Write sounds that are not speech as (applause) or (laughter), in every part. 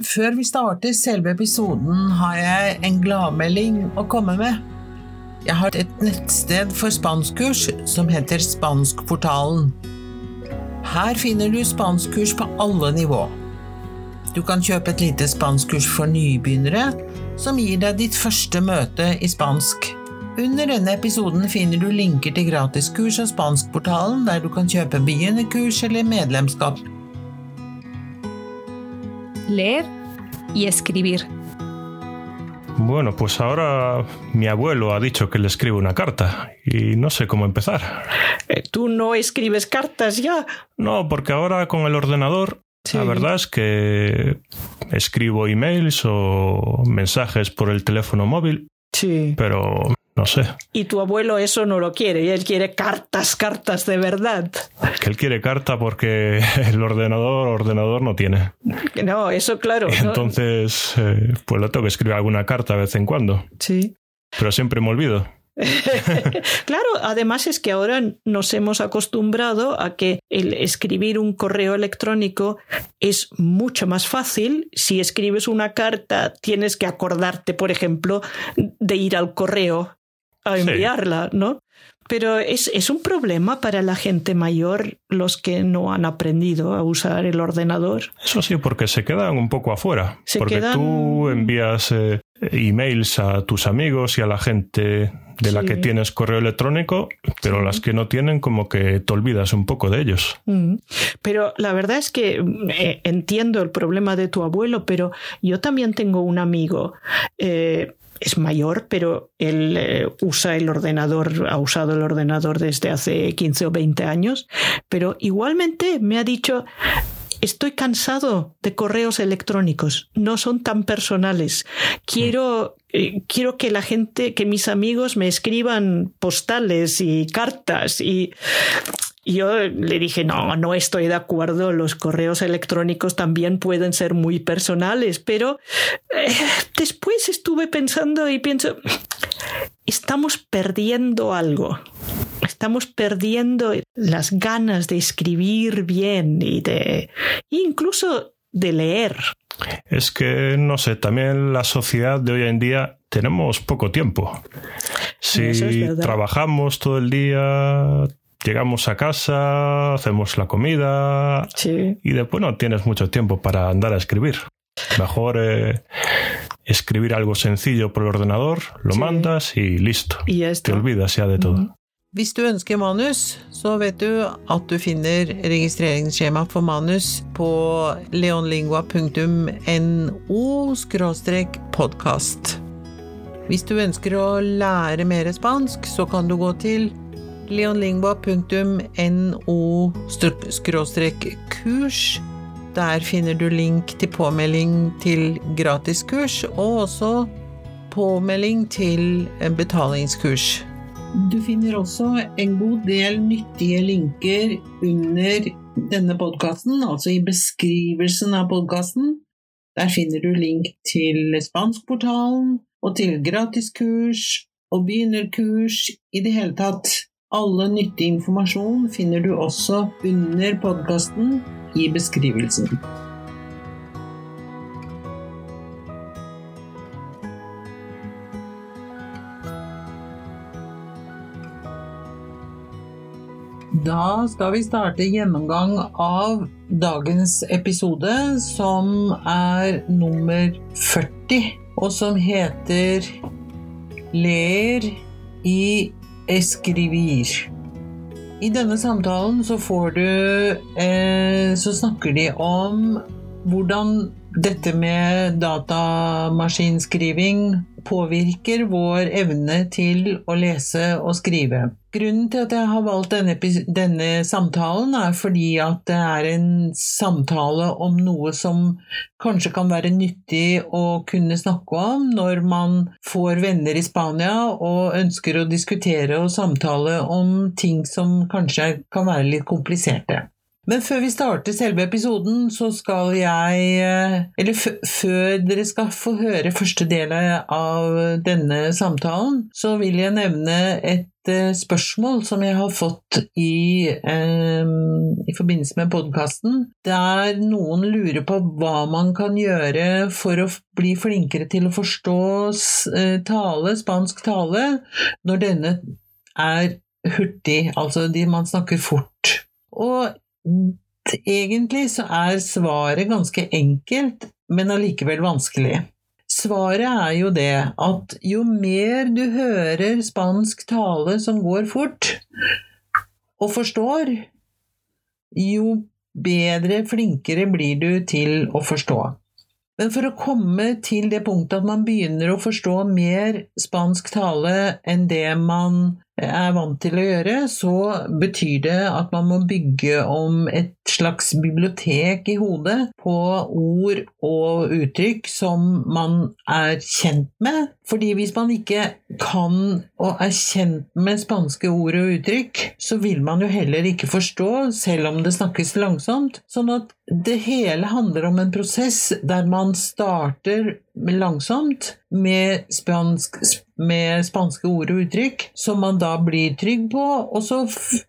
Før vi starter selve episoden, har jeg en gladmelding å komme med. Jeg har et nettsted for spanskkurs som heter Spanskportalen. Her finner du spanskkurs på alle nivå. Du kan kjøpe et lite spanskkurs for nybegynnere, som gir deg ditt første møte i spansk. Under denne episoden finner du linker til gratiskurs av Spanskportalen, der du kan kjøpe begynnerkurs eller medlemskap. Leer y escribir. Bueno, pues ahora mi abuelo ha dicho que le escribe una carta y no sé cómo empezar. Eh, ¿Tú no escribes cartas ya? No, porque ahora con el ordenador Sí. la verdad es que escribo emails o mensajes por el teléfono móvil, Sí. pero no sé, Y tu abuelo eso no lo quiere, y él quiere cartas, cartas de verdad. que él quiere carta porque (laughs) el ordenador ordenador no tiene. No, eso claro. Y ¿no? entonces, eh, pues le tengo que escribir alguna carta de vez en cuando, Sí. pero siempre me olvido. (laughs) claro, además es que ahora nos hemos acostumbrado a que el escribir un correo electrónico es mucho más fácil. Si escribes una carta, tienes que acordarte, por ejemplo, de ir al correo a Sí. enviarla, ¿no? Pero es, es un problema para la gente mayor, los que no han aprendido a usar el ordenador. Eso sí, porque se quedan un poco afuera. Se porque quedan- tú envías eh, emails a tus amigos y a la gente de la Sí. que tienes correo electrónico, pero Sí. las que no tienen como que te olvidas un poco de ellos. Mm. Pero la verdad es que eh, entiendo el problema de tu abuelo, pero yo también tengo un amigo. eh, es mayor, pero él eh, usa el ordenador, ha usado el ordenador desde hace 15 o 20 años, pero igualmente me ha dicho, estoy cansado de correos electrónicos, no son tan personales. Quiero, eh, quiero que la gente, que mis amigos me escriban postales y cartas y y yo le dije, no, no estoy de acuerdo, los correos electrónicos también pueden ser muy personales, pero eh, después estuve pensando y pienso, estamos perdiendo algo. Estamos perdiendo las ganas de escribir bien y de incluso de leer. Es que, no sé, también la sociedad de hoy en día tenemos poco tiempo. Si es trabajamos todo el día, llegamos a casa, hacemos la comida Sí. y después no tienes mucho tiempo para andar a escribir. Mejor eh, escribir algo sencillo por el ordenador, lo Sí. mandas y listo. Y Te olvidas ya de todo. Hvis du ønsker manus, så vet du at du finner registreringsskjema for manus på leonlingua.no podkast. Hvis du ønsker å lære mer spansk, så kan du gå til leonlingua.no kurs. Der finner du link til påmelding til gratiskurs, og også påmelding til betalingskurs. Du finner også en god del nyttige linker under denne podkasten, altså i beskrivelsen av podkasten. Der finner du link til Spanskportalen og til gratiskurs og begynnerkurs. I det hele tatt, alle nyttig informasjon finner du også under podkasten i beskrivelsen. Da skal vi starte gjennomgang av dagens episode, som er nummer 40, og som heter Ler i escribir. I denne samtalen så får du eh, Så snakker de om hvordan dette med datamaskinskriving påvirker vår evne til å lese og skrive. Grunnen til at jeg har valgt denne, denne samtalen, er fordi at det er en samtale om noe som kanskje kan være nyttig å kunne snakke om når man får venner i Spania og ønsker å diskutere og samtale om ting som kanskje kan være litt kompliserte. Men før vi starter selve episoden, så skal jeg eh, Eller før dere skal få høre første del av denne samtalen, så vil jeg nevne et eh, spørsmål som jeg har fått i, eh, i forbindelse med podkasten, der noen lurer på hva man kan gjøre for å bli flinkere til å forstå eh, tale, spansk tale, når denne er hurtig, altså de man snakker fort. Og Egentlig så er svaret ganske enkelt, men allikevel vanskelig. Svaret er jo det at jo mer du hører spansk tale som går fort, og forstår, jo bedre, flinkere blir du til å forstå. Men for å komme til det punktet at man begynner å forstå mer spansk tale enn det man er vant til å gjøre, så betyr det at man må bygge om et slags bibliotek i hodet på ord og uttrykk som man er kjent med. Fordi hvis man ikke kan og er kjent med spanske ord og uttrykk, så vil man jo heller ikke forstå, selv om det snakkes langsomt. Sånn at det hele handler om en prosess der man starter langsomt med, spansk, med, spanske ord og uttrykk, som man da blir trygg på, og så,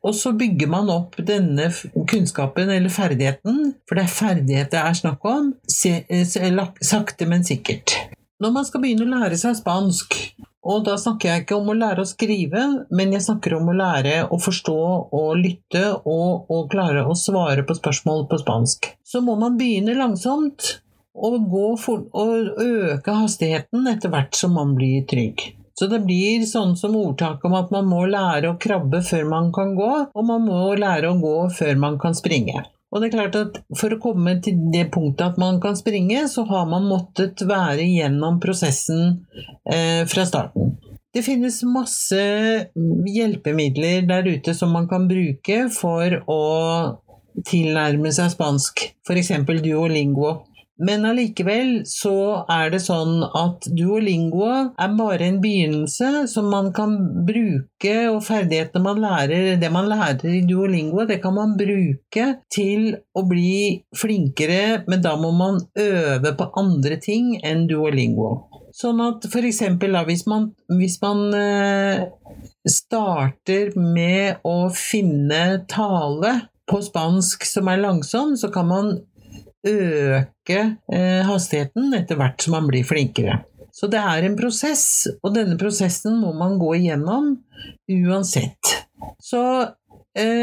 og så, bygger man opp denne kunnskapen eller ferdigheten, for det er ferdighet det er snakk om, sakte, men sikkert. Når man skal begynne å lære seg spansk, og da snakker jeg ikke om å lære å skrive, men jeg snakker om å lære å forstå og lytte og, og klare å svare på spørsmål på spansk. Så må man begynne langsomt, og, for, og øke hastigheten etter hvert som man blir trygg. Så det blir sånn som ordtaket om at man må lære å krabbe før man kan gå, og man må lære å gå før man kan springe. Og det er klart at For å komme til det punktet at man kan springe, så har man måttet være gjennom prosessen eh, fra starten. Det finnes masse hjelpemidler der ute som man kan bruke for å tilnærme seg spansk, f.eks. duolingo. Men allikevel så er det sånn at duolingo er bare en begynnelse som man kan bruke, og ferdighetene man lærer, det man lærer i duolingo, det kan man bruke til å bli flinkere, men da må man øve på andre ting enn duolingo. Sånn at eksempel hvis hvis man eh, starter med å finne tale på spansk som er langsom, så kan man øke eh, hastigheten etter hvert som man blir flinkere. Så det er en prosess, og denne prosessen må man gå igjennom uansett. Så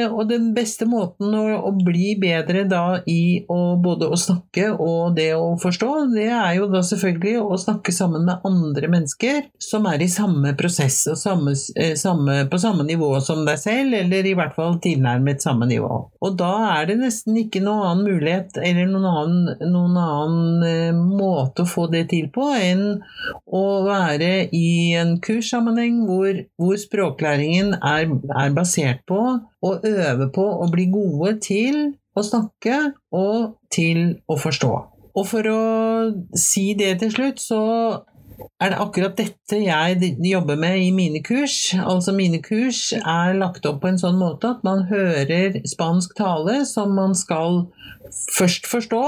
og den beste måten å, bli bedre da i å, både å snakke og det å forstå, det er jo da selvfølgelig å snakke sammen med andre mennesker som er i samme prosess og samme, eh, samme, på samme nivå som deg selv, eller i hvert fall tilnærmet samme nivå. Og da er det nesten ikke noen annen mulighet eller noen annen, noen annen eh, måte å få det til på enn å være i en kurssammenheng hvor, hvor språklæringen er, er basert på og øve på å bli gode til å snakke og til å forstå. Og for å si det til slutt, så er det akkurat dette jeg jobber med i mine kurs. Altså mine kurs er lagt opp på en sånn måte at man hører spansk tale som man skal først forstå,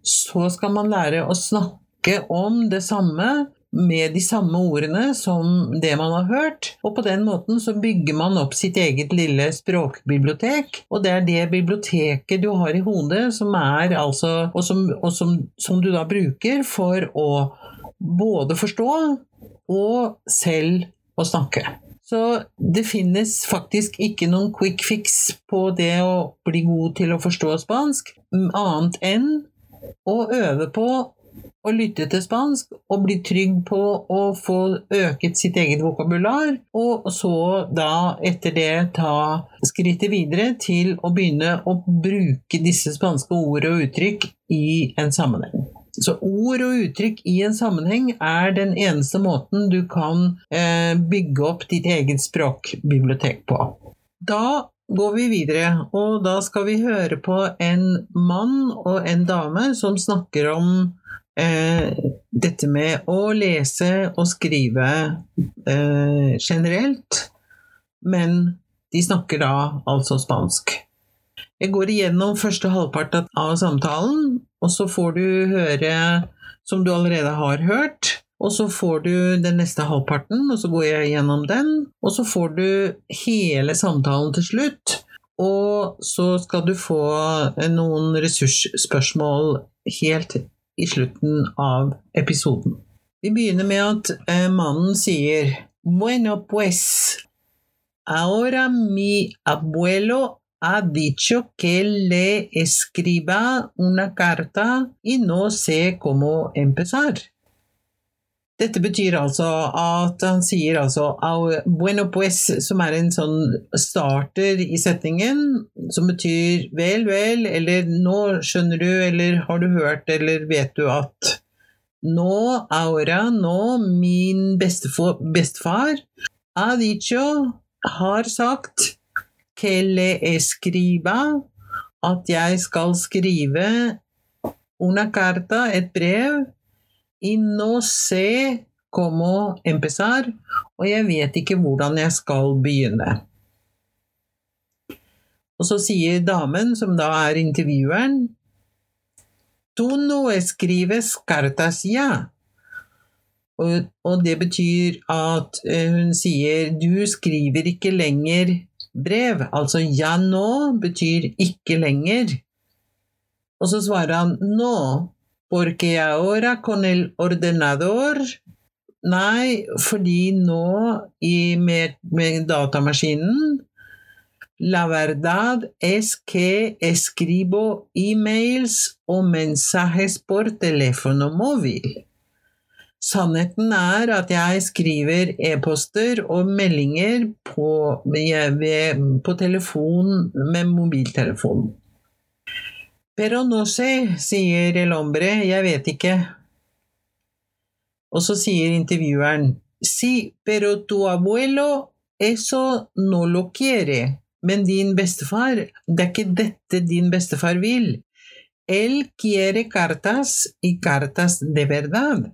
så skal man lære å snakke om det samme med de samme ordene som det man har hørt, og på den måten så bygger man opp sitt eget lille språkbibliotek, og det er det biblioteket du har i hodet som er altså Og, som, og som, som du da bruker for å både forstå og selv å snakke. Så det finnes faktisk ikke noen quick fix på det å bli god til å forstå spansk, annet enn å øve på å lytte til spansk og bli trygg på å få øket sitt eget vokabular, og så da etter det ta skrittet videre til å begynne å bruke disse spanske ord og uttrykk i en sammenheng. Så ord og uttrykk i en sammenheng er den eneste måten du kan eh, bygge opp ditt eget språkbibliotek på. Da går vi videre, og da skal vi høre på en mann og en dame som snakker om eh, dette med å lese og skrive eh, generelt, men de snakker da altså spansk. Jeg går igjennom første halvpart av samtalen, og så får du høre som du allerede har hørt. Og så får du den neste halvparten, og så går jeg gjennom den. Og så får du hele samtalen til slutt. Og så skal du få noen ressursspørsmål helt i slutten av episoden. Vi begynner med at eh, mannen sier Bueno pues, ahora mi abuelo ha dicho que le escriba una carta y no sé cómo empezar. Dette betyr altså at han sier altså bueno pues, som er en sånn starter i setningen, som betyr vel, vel, eller nå skjønner du, eller har du hørt, eller vet du at Nå, aura, nå, min bestefar, ha har sagt que le escriba, at jeg skal skrive una carta, et brev, y no sé cómo empezar, og jeg vet ikke hvordan jeg skal begynne. Og så sier damen, som da er intervjueren, «Tu no escribes cartas ya. Og, og, det betyr at eh, hun sier du skriver ikke lenger brev. Altså ja nå betyr ikke lenger. Og så svarer han nå porque ahora con el ordenador Nei, fordi nå i, med, med datamaskinen La verdad es que escribo emails og mensajes por teléfono móvil. Sannheten er at jeg skriver e-poster og meldinger på, på telefon med mobiltelefon. Pero no sé, sier el hombre, jeg vet ikke. Og så sier intervjueren, sí, pero tu abuelo eso no lo quiere. Men din bestefar, det er ikke dette din bestefar vil. El quiere cartas y cartas de verdad.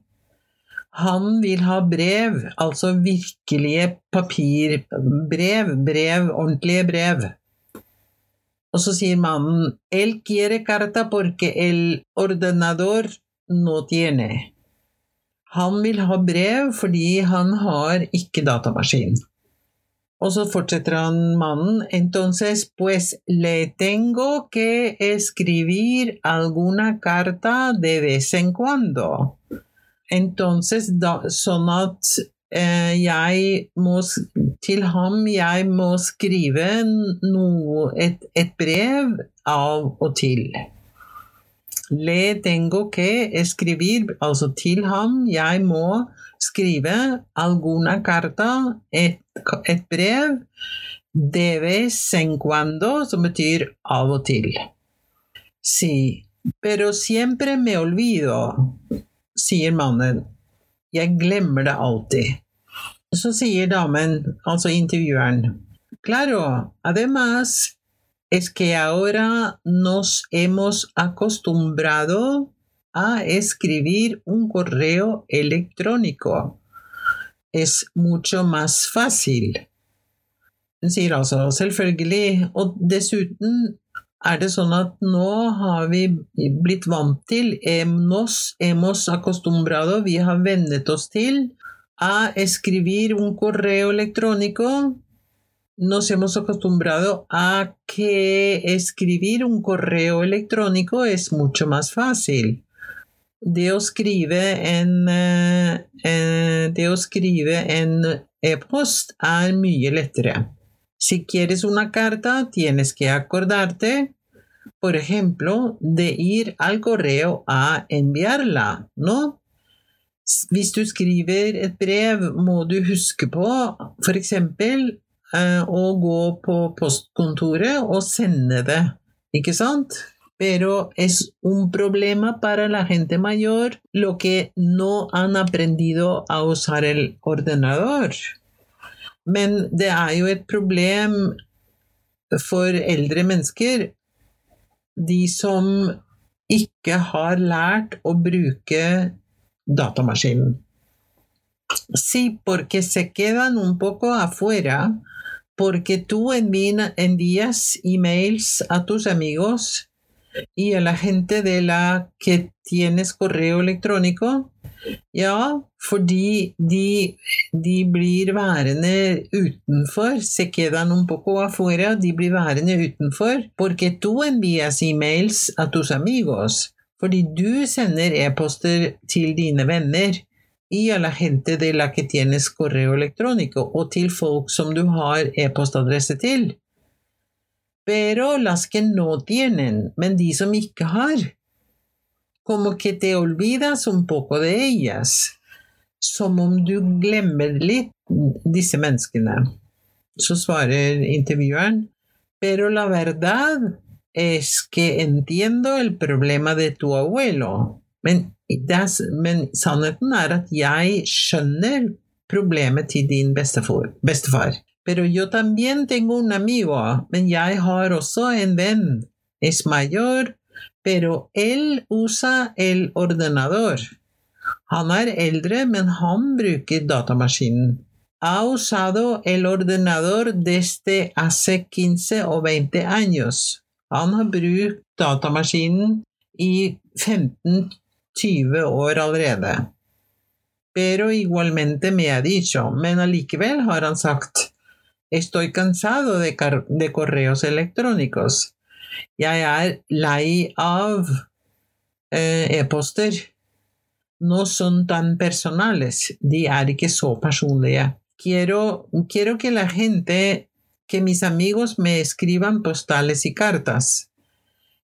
Han vil ha brev, altså virkelige papirbrev, brev, ordentlige brev. Så sier mannen «El quiere carta porque el ordenador no tiene». Han vil ha brev fordi han har ikke datamaskin. Og så fortsetter han mannen «Entonces pues le tengo que escribir alguna carta de vez en cuando». Entonces, da, sånn jeg må til ham jeg må skrive noe, et, et, brev av og til. Le tengo que escribir, altså til ham jeg må skrive alguna carta, et, et brev, de vez en cuando, som betyr av og til. Si, pero siempre me olvido, sier mannen. Jeg glemmer det alltid. Så sier damen, altså intervjueren, claro, además es que ahora nos hemos acostumbrado a escribir un correo electrónico. Es mucho más fácil. Hun sier altså selvfølgelig, og dessuten er det sånn at nå har vi blitt vant til nos hemos acostumbrado, vi har vennet oss til a escribir un correo electrónico. Nos hemos acostumbrado a que escribir un correo electrónico es mucho más fácil. Dios escribe en, eh, eh, det escribe en e-post er mye lettere. Si quieres una carta, tienes que acordarte, por ejemplo, de ir al correo a enviarla, ¿no? Hvis du skriver et brev, må du huske på f.eks. Eh, å gå på postkontoret sende det, ikke sant? Pero es un problema para la gente mayor lo que no han aprendido a usar el ordenador. Men det er jo et problem for eldre mennesker, de som ikke har lært å bruke datamaskinen. Sí, porque se quedan un poco afuera porque tú envías emails a tus amigos y a la gente de la que tienes correo electrónico. Ja, fordi de, de blir værende utenfor, se quedan un poco afuera, de blir værende utenfor, porque tú envías emails a tus amigos, fordi du sender e-poster til dine venner y a la gente de la que tienes correo electrónico o til folk som du har e-postadresse til. Pero las que no tienen, men de som ikke har, como que te olvidas un poco de ellas, som om du glemmer litt disse menneskene. Så svarer intervjueren, pero la verdad es que entiendo el problema de tu abuelo, men das, men sannheten er at jeg skjønner problemet til din bestefar. bestefar. Pero yo también tengo un amigo, jeg har også en venn. Es mayor, pero él usa el ordenador. Han er eldre, men han bruker datamaskinen. Ha usado el ordenador desde hace 15 o 20 años. Han har brukt datamaskinen i 15 20 år allerede. Pero igualmente me ha dicho, men allikevel har han sagt, estoy cansado de, de correos electrónicos. Jeg er lei av e-poster. No son tan personales, er. Quiero, quiero que la gente, que mis amigos me escriban postales y cartas.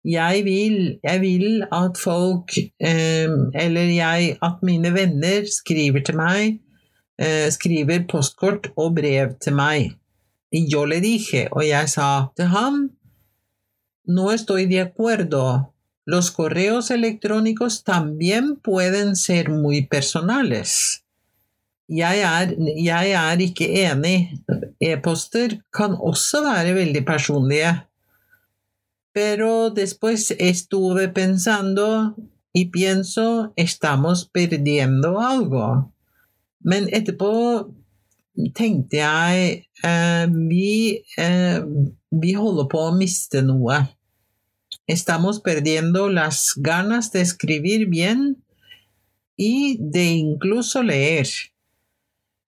Jeg vil, jeg vil at folk, eh, eller at mine venner skriver til meg, eh, skriver postkort og brev til meg. Yo le dije, og jeg sa til ham, no estoy de acuerdo. Los correos electrónicos también pueden ser muy personales. Jeg er, jeg er ikke enig. E-poster kan også være veldig personlige. Pero después estuve pensando y pienso, estamos perdiendo algo. Men etterpå tenkte jeg eh, vi, eh, vi holder på å miste noe. Estamos perdiendo las ganas de escribir bien y de incluso leer.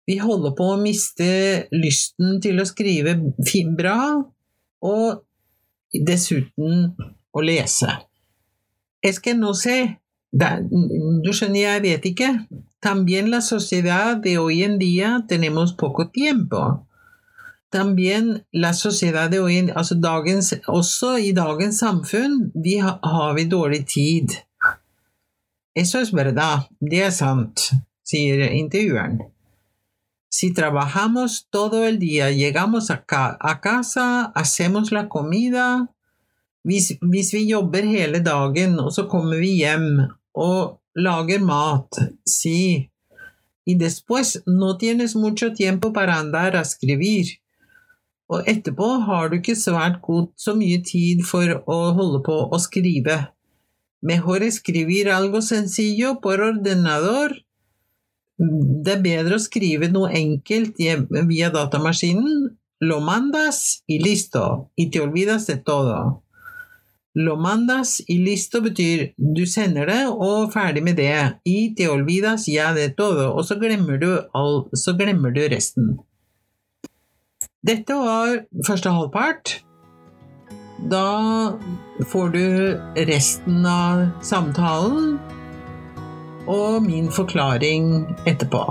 Vi holder på å miste lysten til å skrive bra, og dessuten å lese. Es que no sé, du skjønner, jeg vet ikke. También la sociedad de hoy en día tenemos poco tiempo. También la sociedad de hoy en altså dagens, Også i dagens samfunn vi ha, har vi dårlig tid. Eso es verdad, det er sant, sier. Si trabajamos todo el día, llegamos a casa, hacemos la comida hvis, hvis, vi jobber hele dagen, og så kommer vi hjem og lager mat, si y después no tienes mucho tiempo para andar a escribir. Og etterpå har du ikke svært god så mye tid for å holde på å skrive. Mejor escribir algo sencillo por ordenador det er bedre å skrive noe enkelt via datamaskinen. Lo mandas y listo, y te olvidas de todo. Lo mandas y listo betyr du sender det og ferdig med det. I te olvidas ya de todo, og så glemmer du, all, så glemmer du resten. Dette var første halvpart. Da får du resten av samtalen og min forklaring etterpå.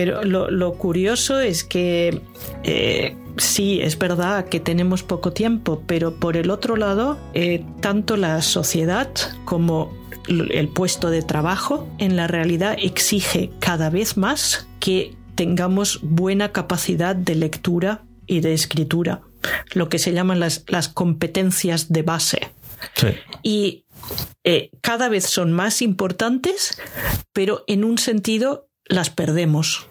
Pero lo, lo, curioso es que eh, sí, es verdad que tenemos poco tiempo, pero por el otro lado, eh, tanto la sociedad como el puesto de trabajo en la realidad exige cada vez más que tengamos buena capacidad de lectura y de escritura, lo que se llaman las, las competencias de base. Sí. Y eh, cada vez son más importantes, pero en un sentido las perdemos.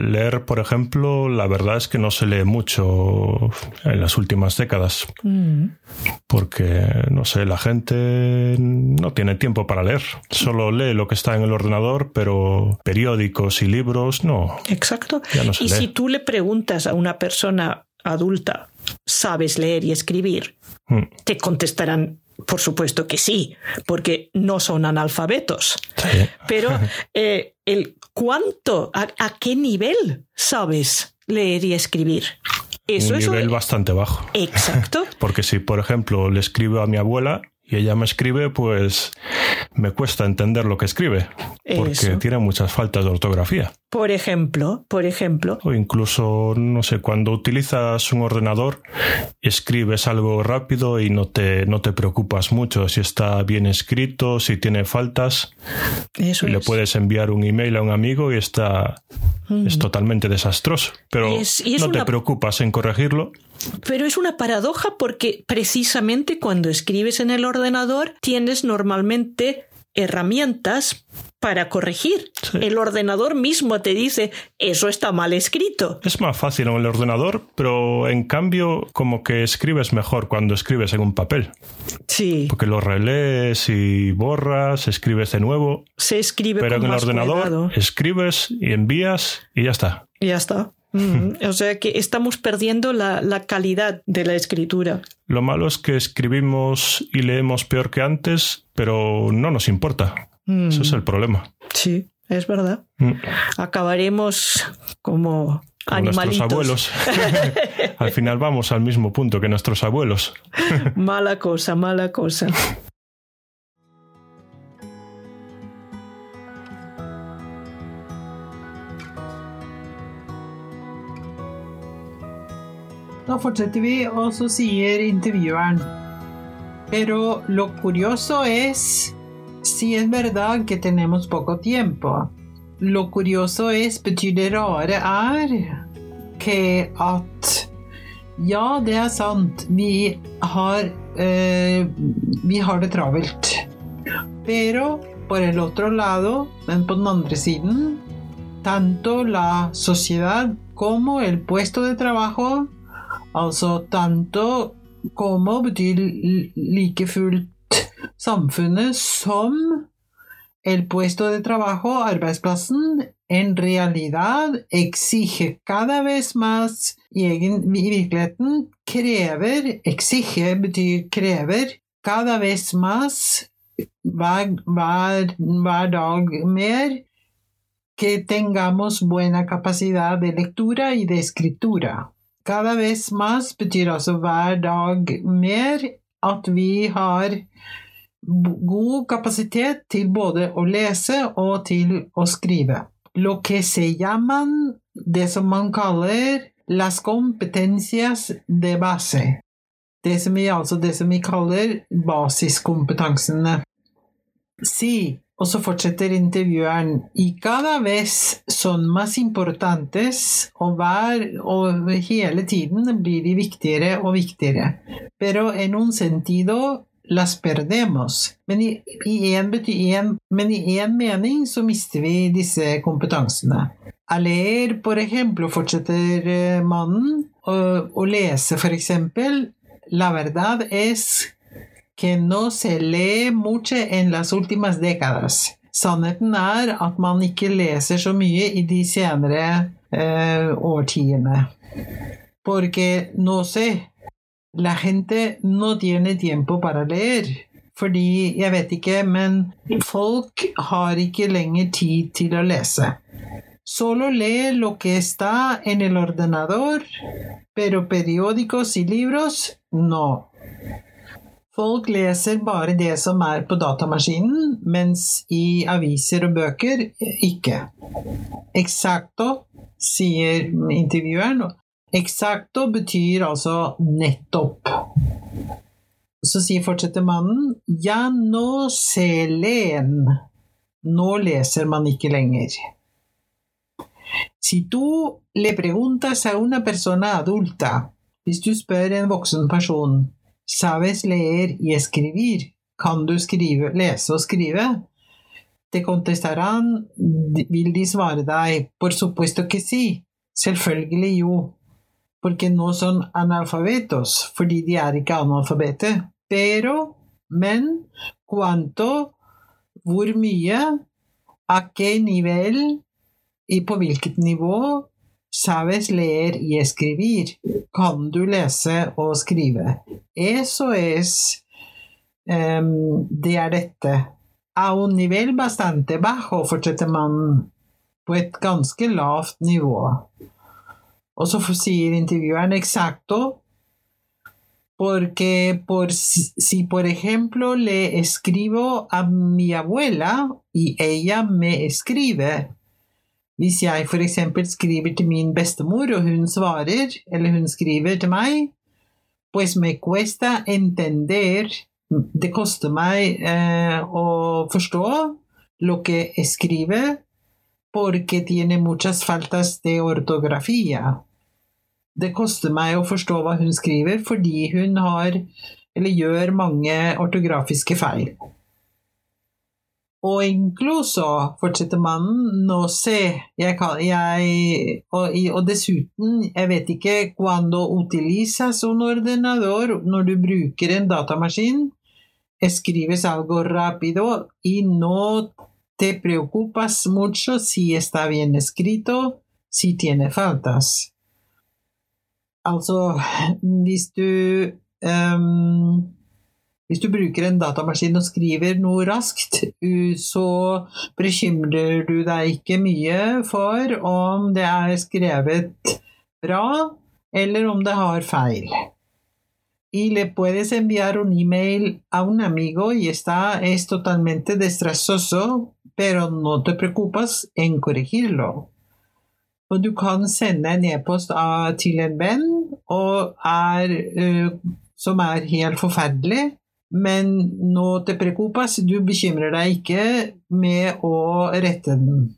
Leer, por ejemplo, la verdad es que no se lee mucho en las últimas décadas. Mm. Porque, no sé, la gente no tiene tiempo para leer. Solo lee lo que está en el ordenador, pero periódicos y libros no. Exacto. No y lee. si tú le preguntas a una persona adulta, ¿sabes leer y escribir? Mm. Te contestarán, por supuesto que sí, porque no son analfabetos. Sí. Pero (laughs) eh, el cuánto, a, a qué nivel sabes leer y escribir. Eso Un es nivel bastante bajo. Exacto. (laughs) Porque si, por ejemplo, le escribo a mi abuela y ella me escribe, pues me cuesta entender lo que escribe. Porque Eso. tiene muchas faltas de ortografía. Por ejemplo, por ejemplo, O incluso, no sé, cuando utilizas un ordenador, escribes algo rápido y no te, no te preocupas mucho si está bien escrito, si tiene faltas. eso le es. puedes enviar un email a un amigo y está es totalmente desastroso. Pero. Es- y es no te preocupas en corregirlo. Pero es una paradoja porque precisamente cuando escribes en el ordenador tienes normalmente herramientas para corregir. Sí. El ordenador mismo te dice, eso está mal escrito. Es más fácil en el ordenador, pero en cambio como que escribes mejor cuando escribes en un papel. Sí, Porque lo relees y borras, escribes de nuevo. se escribe Pero con en el ordenador cuidado. escribes y envías y ya está. Y Ya está. Mm, o sea que estamos perdiendo la, la calidad de la escritura. Lo malo es que escribimos y leemos peor que antes, pero no nos importa. Mm, Ese es el problema. Sí, es verdad. Mm. Acabaremos como, Como animalitos. nuestros abuelos. (laughs) Al final vamos al mismo punto que nuestros abuelos. Mala cosa, mala cosa. (laughs) Da fortsätter vi och så säger intervjuaren. Pero lo curioso es, si es verdad que tenemos poco tiempo. Lo curioso es, betyr det rare er que at Ja, det er sant. Vi har, eh, vi. Pero por el otro lado, men på tanto la sociedad como el puesto de trabajo Altså tanto como betyr like fullt samfunnet som el puesto de trabajo, arbeidsplassen, en realidad exige cada vez más i, egen, i virkeligheten krever Exige betyr krever cada vez más hver, hver, hver dag mer que tengamos buena capacidad de lectura y de escritura. Cada vez más betyr altså hver dag mer at vi har god kapasitet til både å lese og til å skrive. Lo que se llaman det som man kaller las competencias de base. Det som vi, altså det som vi kaller basiskompetansene. Sí, og så fortsetter intervjueren. I cada vez son más importantes, og, hver, og hele tiden blir de viktigere og viktigere. Pero en un sentido las perdemos. Men i, én en, men mening så mister vi disse kompetansene. A leer, por ejemplo, fortsetter eh, mannen, å lese for eksempel. La verdad es que no se lee mucho en las últimas décadas. Sannheten er at man ikke leser så mye i eh. Porque no sé, la gente no tiene tiempo para leer. Fordi, jeg men folk har ikke lenger tid. Solo lee lo que está en el ordenador, pero periódicos y libros no. Folk leser bare det som er på datamaskinen, mens i aviser og bøker ikke. Exacto, sier intervjueren. Exacto betyr altså nettopp. Så sier fortsetter mannen Ja, no se len. Nå leser man ikke lenger. Si tu le preguntas a una persona adulta, hvis du spør en voksen person, sabes leer y escribir, kan du skrive, lese og skrive? te contestarán, vil de svare deg, por supuesto que sí, selvfølgelig jo, porque no son analfabetos, fordi de er ikke analfabete, pero, men, cuanto, hvor mye, a qué nivel, i på hvilket nivå, sabes leer y escribir, kan du lese og. Eso es, um, det er. A un nivel bastante bajo, fortsetter mannen, på et ganske lavt nivå. Og så sier intervjueren exacto, porque por, si por ejemplo le escribo a mi abuela y ella me escribe, Hvis jeg f.eks. skriver til min bestemor, og hun svarer, eller hun skriver til meg, pues me cuesta entender Det koster meg eh, å forstå lo que escribe porque tiene muchas faltas de ortografía. Det koster meg å forstå hva hun skriver fordi hun har, eller gjør, mange ortografiske feil. Og incluso, fortsetter mannen, no sé, jeg kan, jeg, og, og, dessuten, jeg vet ikke cuando utilizas un ordenador, når du bruker en datamaskin, escribes algo rápido y no te preocupas mucho si está bien escrito, si tiene faltas. Altså, hvis du um, Hvis du bruker en datamaskin og skriver noe raskt, så bekymrer du deg ikke mye for om det er skrevet bra, eller om det har feil. Y le puedes enviar un email a un amigo y está, es totalmente desastroso, pero no te preocupas en corregirlo. Og du kan sende en e-post til en venn er, uh, som er helt forferdelig, men no te preocupas, du bekymrer deg ikke med å rette den.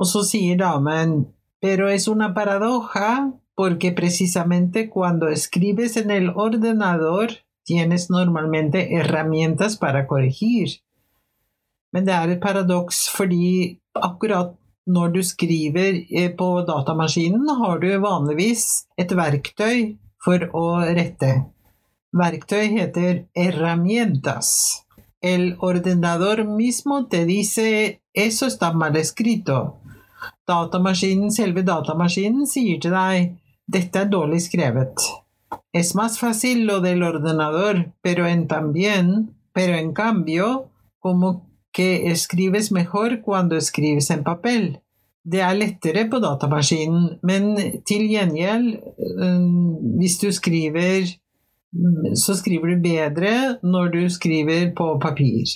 Og så sier damen, pero es una paradoja porque precisamente cuando escribes en el ordenador tienes normalmente herramientas para corregir. Men det er et paradoks fordi akkurat når du skriver eh, på datamaskinen, har du vanligvis et verktøy for å rette. Verktøy heter herramientas. El ordenador mismo te dice eso está mal escrito. Datamaskinen, selve datamaskinen sier til deg dette er dårlig skrevet. Es más fácil lo del ordenador, pero en también, pero en cambio, como que escribes mejor cuando escribes en papel. Det er lettere på datamaskinen, men til gjengjeld, eh, hvis du skriver så skriver du bedre når du skriver på papir.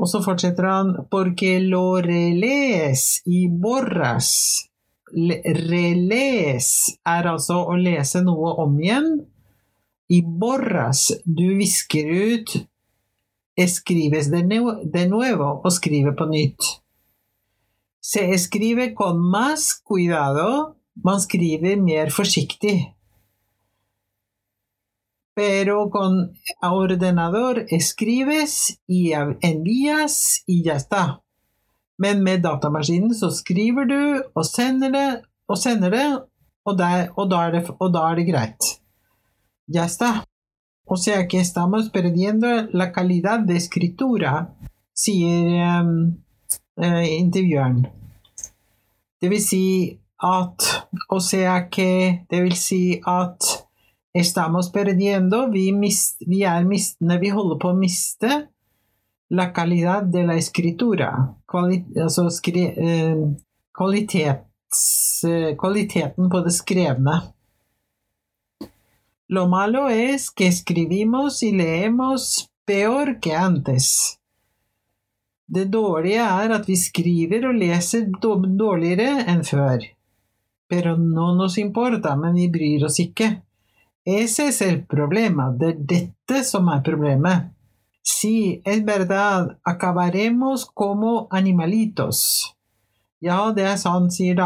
Og så fortsetter han Porque lo relés y borras. «Reles» er altså å lese noe om igjen. I borras du visker ut escrives de, de nuevo og skriver på nytt. Se escribe con más cuidado. Man skriver mer forsiktig pero con ordenador escribes y envías y ya está. Men med datamaskinen så skriver du og sender det og sender det, og, der, og, da, er det, og da er det greit. Ya está. O sea que estamos perdiendo la calidad de escritura, sier um, uh, intervjueren. Det vil si at O sea que Det vil si at Estamos perdiendo, vi, mist, vi er mistende, vi holder på å miste la calidad de la escritura. Kvali, altså skri, eh, kvalitets, eh, kvaliteten på det skrevne. Lo malo es que escribimos y leemos peor que antes. Det dårlige er at vi skriver og leser dårligere enn før. Pero no nos importa, men vi bryr oss ikke. Ese es el problema, det er dette som er problemet. Sí, es verdad, acabaremos como animalitos. Ja, det er sant, sier.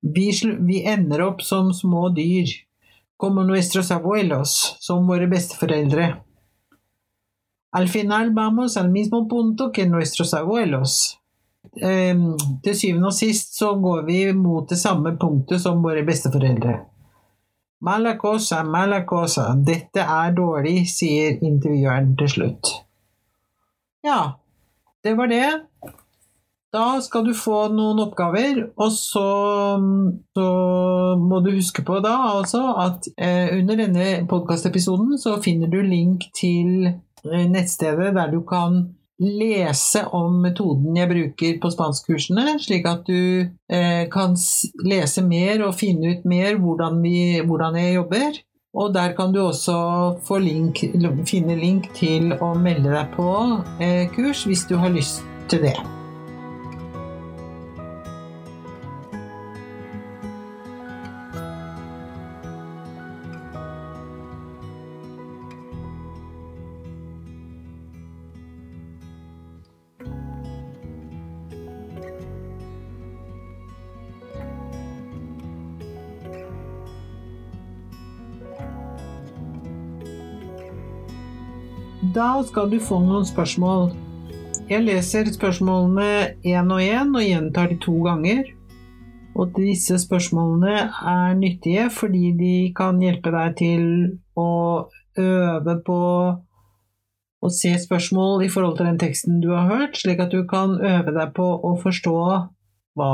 Vi, vi ender som små dyr. Como nuestros abuelos, som våre besteforeldre. Al final vamos al mismo punto que nuestros abuelos. Um, til syvende og sist så går vi mot det samme punktet som våre besteforeldre. Mala cosa, mala cosa, dette er dårlig, sier intervjueren til slutt. Ja, det var det. Da skal du få noen oppgaver, og så, så må du huske på da altså at eh, under denne podkastepisoden så finner du link til eh, nettstedet der du kan lese om metoden jeg bruker på spanskkursene, slik at du eh, kan lese mer og finne ut mer hvordan, vi, hvordan jeg jobber. Og der kan du også link, finne link til å melde deg på eh, kurs hvis du har lyst til det. Da skal du få noen spørsmål. Jeg leser spørsmålene én og én og gjentar de to ganger. Og disse spørsmålene er nyttige fordi de kan hjelpe deg til å øve på å se spørsmål i forhold til den teksten du har hørt, slik at du kan øve deg på å forstå hva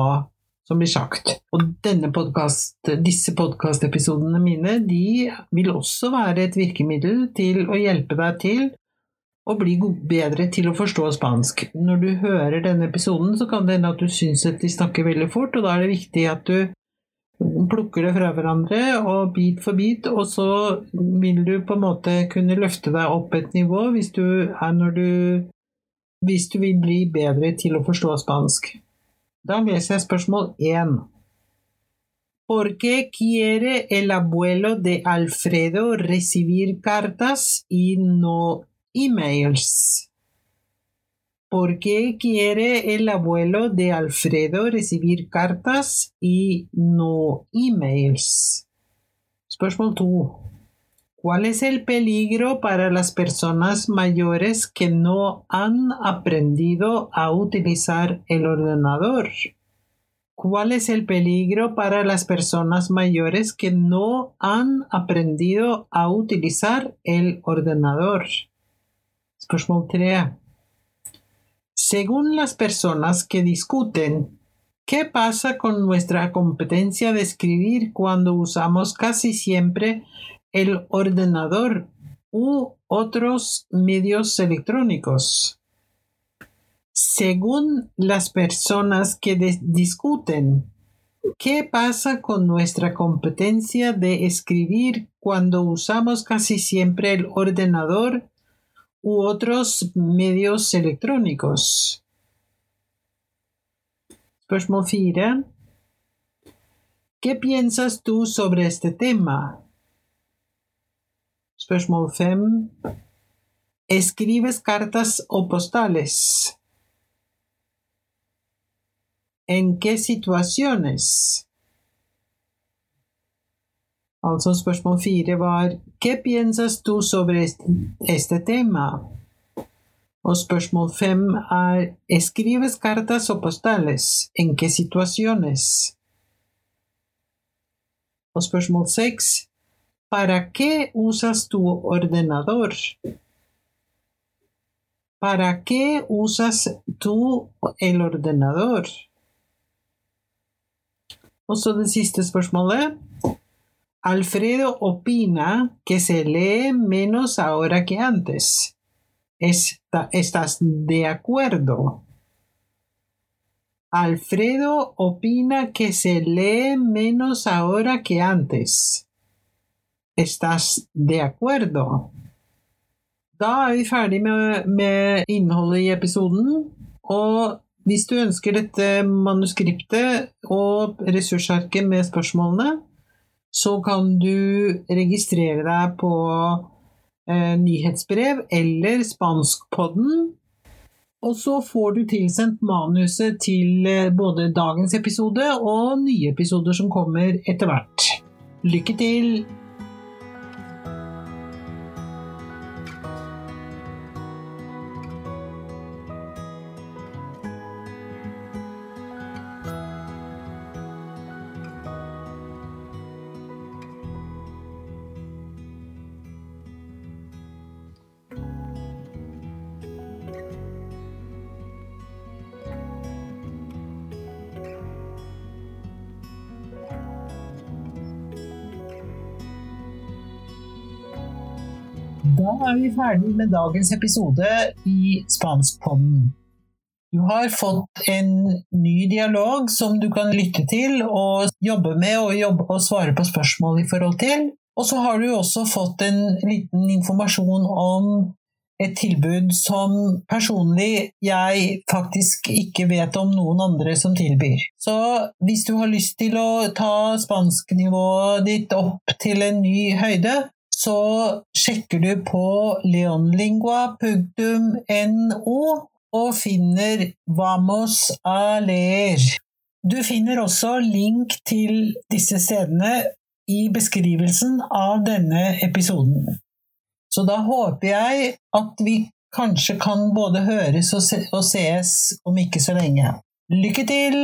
som blir sagt. Og podcast, disse podkastepisodene mine de vil også være et virkemiddel til å hjelpe deg til og bli bedre til å forstå spansk. Når du hører denne episoden, så kan det hende at du syns at de snakker veldig fort, og da er det viktig at du plukker det fra hverandre og bit for bit, og så vil du på en måte kunne løfte deg opp et nivå hvis du du hvis du vil bli bedre til å forstå spansk. Da leser jeg spørsmål én. ¿Por qué quiere el abuelo de Alfredo recibir cartas y no Emails. ¿Por qué quiere el abuelo de Alfredo recibir cartas y no emails? Spørsmål 2. ¿Cuál es el peligro para las personas mayores que no han aprendido a utilizar el ordenador? ¿Cuál es el peligro para las personas mayores que no han aprendido a utilizar el ordenador? Spørsmål Según las personas que discuten, ¿qué pasa con nuestra competencia de escribir cuando usamos casi siempre el ordenador u otros medios electrónicos? Según las personas que discuten, ¿qué pasa con nuestra competencia de escribir cuando usamos casi siempre el ordenador u otros medios electrónicos. Spørsmål 4. ¿Qué piensas tú sobre este tema? Spørsmål 5. ¿Escribes cartas o postales? ¿En qué situaciones? Altså spørsmål fire var ¿Qué piensas tú sobre este tema? Og spørsmål fem er ¿Escribes cartas o postales? ¿En qué situaciones? Spørsmål ¿Para qué usas tu ordenador? ¿Para qué usas tú el ordenador? Og så det siste spørsmålet. Alfredo opina que se lee menos ahora que antes. ¿Estás de acuerdo? Alfredo opina que se lee menos ahora que antes. ¿Estás de acuerdo? Da er vi ferdig med, med innholdet i episoden. Og hvis du ønsker dette manuskriptet og ressursarket med spørsmålene, så kan du registrere deg på eh, nyhetsbrev eller Spanskpodden. Og så får du tilsendt manuset til eh, både dagens episode og nye episoder som kommer etter hvert. Lykke til! Da er vi ferdig med dagens episode i Spanskpodden. Du har fått en ny dialog som du kan lytte til og jobbe med og, jobbe og svare på spørsmål i forhold til. Og så har du også fått en liten informasjon om et tilbud som personlig jeg faktisk ikke vet om noen andre som tilbyr. Så hvis du har lyst til å ta spansknivået ditt opp til en ny høyde, så sjekker du på leonlingua.no og finner Vamos a leer. Du finner også link til disse stedene i beskrivelsen av denne episoden. Så da håper jeg at vi kanskje kan både høres og, ses om ikke så lenge. Lykke til!